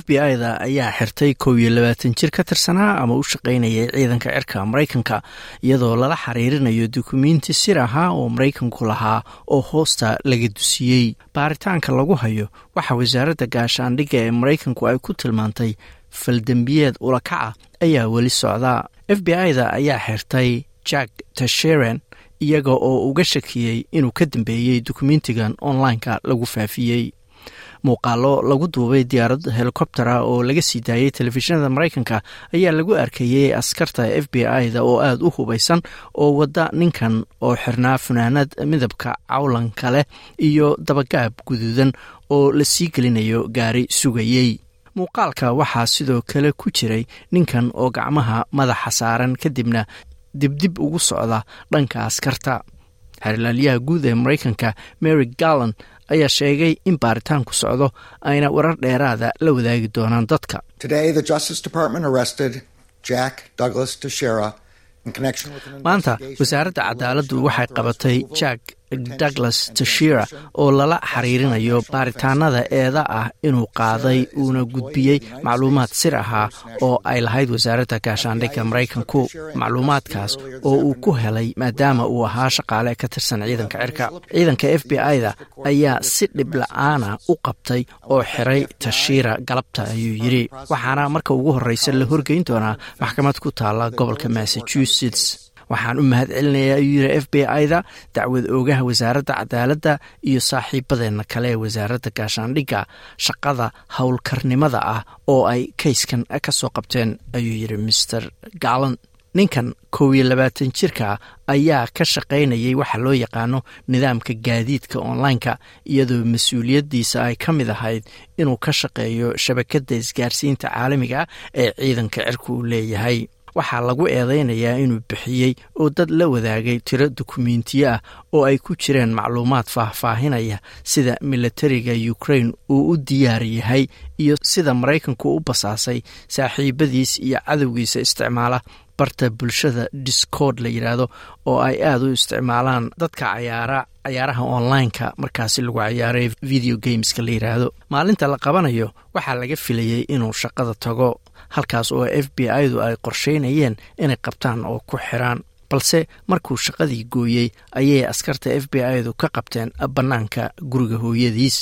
f b i-da ayaa xirtay kow iyo labaatan jir ka tirsanaa ama u shaqaynayay ciidanka cirka maraykanka iyadoo lala xiriirinayo dukumiinti sir ahaa oo maraykanku lahaa oo hoosta laga dusiyey. Baaritaanka lagu hayo waxaa wasaaradda gaashaandhigga ee maraykanku ay ku tilmaantay faldembiyeed ulakaca ayaa weli socdaa f b i-da ayaa xirtay jack tasheren iyaga oo uga shakiyey inuu ka dambeeyey dukumentigan online-ka lagu faafiyey muuqaalo lagu duubay diyaarad helikobtera oo laga sii daayey telefishinada maraykanka ayaa lagu arkayey askarta f b i-da oo aada u hubaysan oo wadda ninkan oo xirnaa funaanad midabka cawlanka leh iyo dabagaab guduudan oo la sii gelinayo gaari sugayey muuqaalka waxaa sidoo kale ku jiray ninkan oo gacmaha madaxa saaran kadibna dibdib ugu socda dhanka askarta xeerlaaliyaha guud ee maraykanka mary garland ayaa sheegay in baaritaanku socdo ayna warar dheeraada la wadaagi doonaan dadka. Maanta wasaaradda cadaaladdu waxay qabatay jack douglas tashira oo lala xiriirinayo baaritaanada eeda ah inuu qaaday uuna gudbiyey macluumaad sir ahaa oo ay lahayd wasaaradda gaashaandhigga maraykanku macluumaadkaas oo uu ku helay maadaama uu ahaa shaqaale ka tirsan ciidanka cirka. Ciidanka f b i-da ayaa si dhib la'aana u qabtay oo xiray tashira galabta ayuu yidhi. Waxaana marka ugu horreysa la horgeyn doonaa maxkamad ku taala gobolka massachusetts waxaan u mahad celinayaa ayuu yidhi f b i-da dacwad oogaha wasaaradda cadaaladda iyo saaxiibadeenna kale ee wasaaradda gaashaandhigga shaqada howlkarnimada ah oo ay kayskan ka soo qabteen ayuu yidhi master galan ninkan kow iyo labaatan jirka ayaa ka shaqaynayay waxa loo yaqaano nidaamka gaadiidka online-ka iyadoo mas'uuliyaddiisa ay ka mid ahayd inuu ka shaqeeyo shabakadda isgaarsiinta caalamiga ee ciidanka cirka uu leeyahay waxaa lagu eedeynayaa inuu bixiyey oo dad la wadaagay tiro dukumentiyo ah oo ay ku jireen macluumaad faahfaahinaya sida militariga ukraine uu u diyaar yahay iyo sida maraykanku u basaasay saaxiibadiis iyo cadowgiisa isticmaala. Barta bulshada discord la yidhaahdo oo ay aada u isticmaalaan dadka cayaara cayaaraha online-ka markaasi lagu cayaaray video gameska la yidhaahdo maalinta la qabanayo waxaa laga filayey inuu shaqada tago halkaas oo f b i-du ay qorsheynayeen inay qabtaan oo ku xiraan balse markuu shaqadii gooyey ayay askarta f b i-du ka qabteen bannaanka guriga hooyadiis.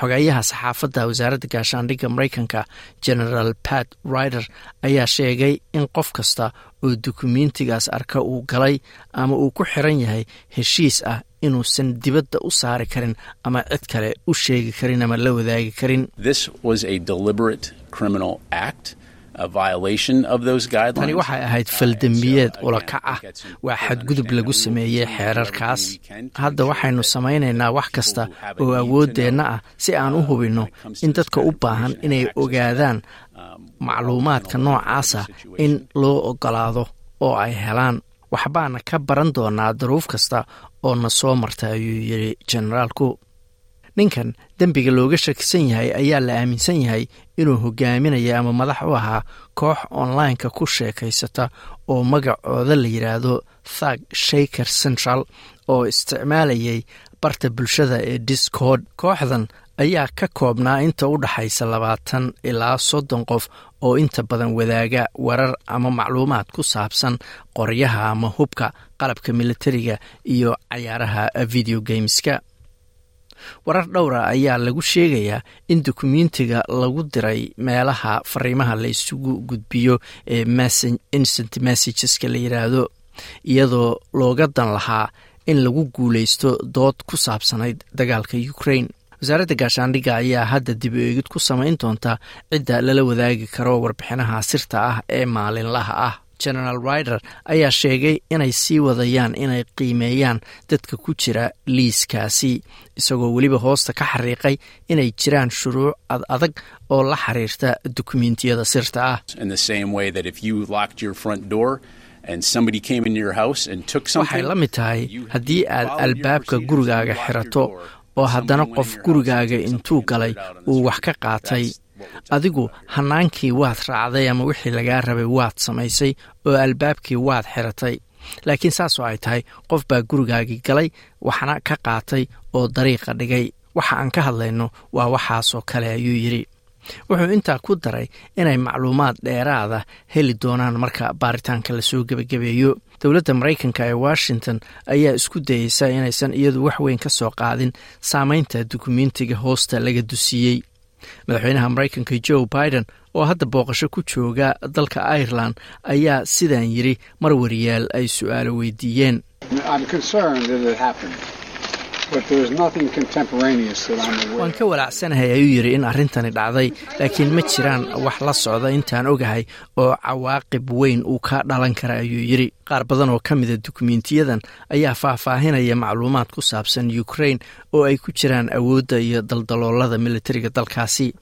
Xogeeyaha saxaafadda wasaaradda gaashaandhigga maraykanka generaal pat rider ayaa sheegay in qof kasta oo dukumentigaas arka uu galay ama uu ku xiran yahay heshiis ah inuusan dibadda u saari karin ama cid kale u sheegi karin ama la wadaagi karin tani waxay ahayd faldembiyeed ulakac ah waa xadgudub lagu sameeyey xeerarkaas. hadda waxaynu samaynaynaa wax kasta oo awooddeenna ah si aan u hubinno in dadka u baahan inay ogaadaan macluumaadka noocaasa in loo ogolaado oo ay helaan. Waxbaana ka baran doonaa daruuf kasta oo na soo marta ayuu yidhi generaalku ninkan dembiga looga shakisan yahay ayaa la aaminsan yahay inuu hogaaminaya ama madax u ahaa koox online-ka ku sheekaysata oo magacooda la yidhaahdo thag shaker central oo isticmaalayay barta bulshada ee discord. Kooxdan ayaa ka koobnaa inta u dhaxaysa labaatan ilaa soddon qof oo inta badan wadaaga warar ama macluumaad ku saabsan qoryaha ama hubka qalabka militariga iyo cayaaraha video gameska warar dhowra ayaa lagu sheegayaa in dukumentiga lagu diray meelaha fariimaha la isugu gudbiyo ee instant messageska la yidhaahdo iyadoo looga dan lahaa in lagu guuleysto dood ku saabsanayd dagaalka ukraine. Wasaaradda gaashaandhigga ayaa hadda dib eegid ku samayn doonta cidda lala wadaagi karo warbixinaha sirta ah ee maalinlaha ah generaal rider ayaa sheegay inay sii wadayaan inay qiimeeyaan dadka ku jira liiskaasi isagoo weliba hoosta ka xariiqay inay jiraan shuruuc ad adag oo la xiriirta dukumentiyada sirta ah. Waxay la mid tahay haddii aad albaabka gurigaaga xirato oo haddana qof gurigaaga intuu galay uu wax ka qaatay adigu hannaankii waad raacday ama wixii lagaa rabay waad samaysay oo albaabkii waad xiratay. Laakiin saasoo ay tahay qof baa gurigaagii galay waxna ka qaatay oo dariiqa dhigay. Waxa aan ka hadlayno waa waxaasoo kale ayuu yidhi. Wuxuu intaa ku daray inay macluumaad dheeraada heli doonaan marka baaritaanka la soo gebagabeeyo dowladda maraykanka ee washington ayaa isku dayeysa inaysan iyadu wax weyn ka soo qaadin saameynta dukumentiga hoosta laga dusiiyey madaxweynaha maraykanka joe biden oo hadda booqasho ku jooga dalka ireland ayaa sidaan yidhi mar wariyaal ay su'aalo weydiiyeen waan ka walaacsanahay ayuu yidhi in arrintani dhacday laakiin ma jiraan wax la socda intaan ogahay oo cawaaqib weyn uu ka dhalan kara ayuu yidhi. Qaar badan oo ka mida dukumentiyadan ayaa faahfaahinaya macluumaad ku saabsan ukrain oo ay ku jiraan awoodda iyo daldaloolada militariga dalkaasi.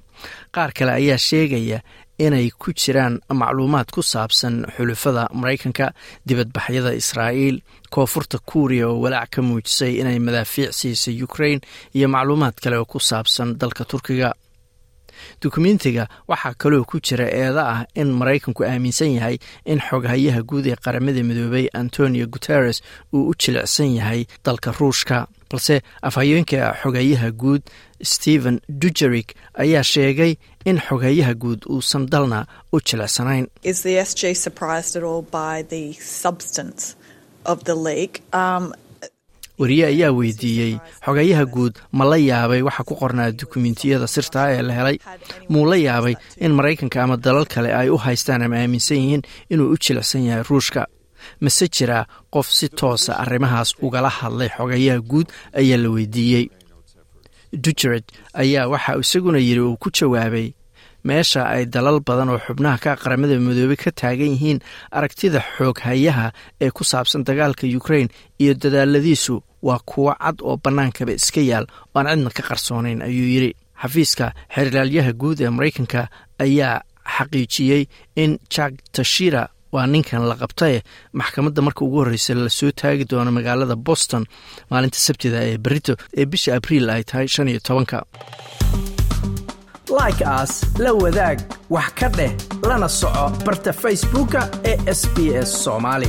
Qaar kale ayaa sheegaya inay ku jiraan macluumaad ku saabsan xulufada maraykanka dibadbaxyada israa'iil koonfurta kuuriya oo walaac ka muujisay inay madaafiic siisay ukrain iyo macluumaad kale oo ku saabsan dalka turkiga. Dukumentiga waxaa kaloo ku jira eeda ah in maraykanku aaminsan yahay in xoghayaha guud ee qaramada midoobay antonio guteres uu u jilicsan yahay dalka ruushka balse afhayeenka xogayaha guud stephen dujerik ayaa sheegay in xogayaha guud uusan dalna u jilicsanayn. Wariye ayaa weydiiyey xogayaha guud ma la yaabay waxa ku qornaa dukumentiyada sirtaa ee la helay. Muu la yaabay in maraykanka ama dalal kale ay u haystaan ama aaminsan yihiin inuu u jilicsan yahay ruushka mase jiraa qof si toosa arrimahaas ugala hadlay xogayaha guud ayaa la weydiiyey. Dujered ayaa waxa isaguna yidhi uu ku jawaabay meesha ay dalal badan oo xubnaha ka qaramada midoobey ka taagan yihiin aragtida xooghayaha ee ku saabsan dagaalka ukrain iyo dadaaladiisu waa kuwo cad oo bannaankaba iska yaal oo aan cidna ka qarsoonayn ayuu yidhi. Xafiiska xerilaalyaha guud ee maraykanka ayaa xaqiijiyey in jak tashira waa ninkan la qabtae maxkamadda marka ugu horreysa la soo taagi doono magaalada boston maalinta sabtida ee berito ee bisha abriil ay tahay shan iyo tobanka. Like aas la wadaag wax ka dheh lana soco barta facebooka ee sb s soomaali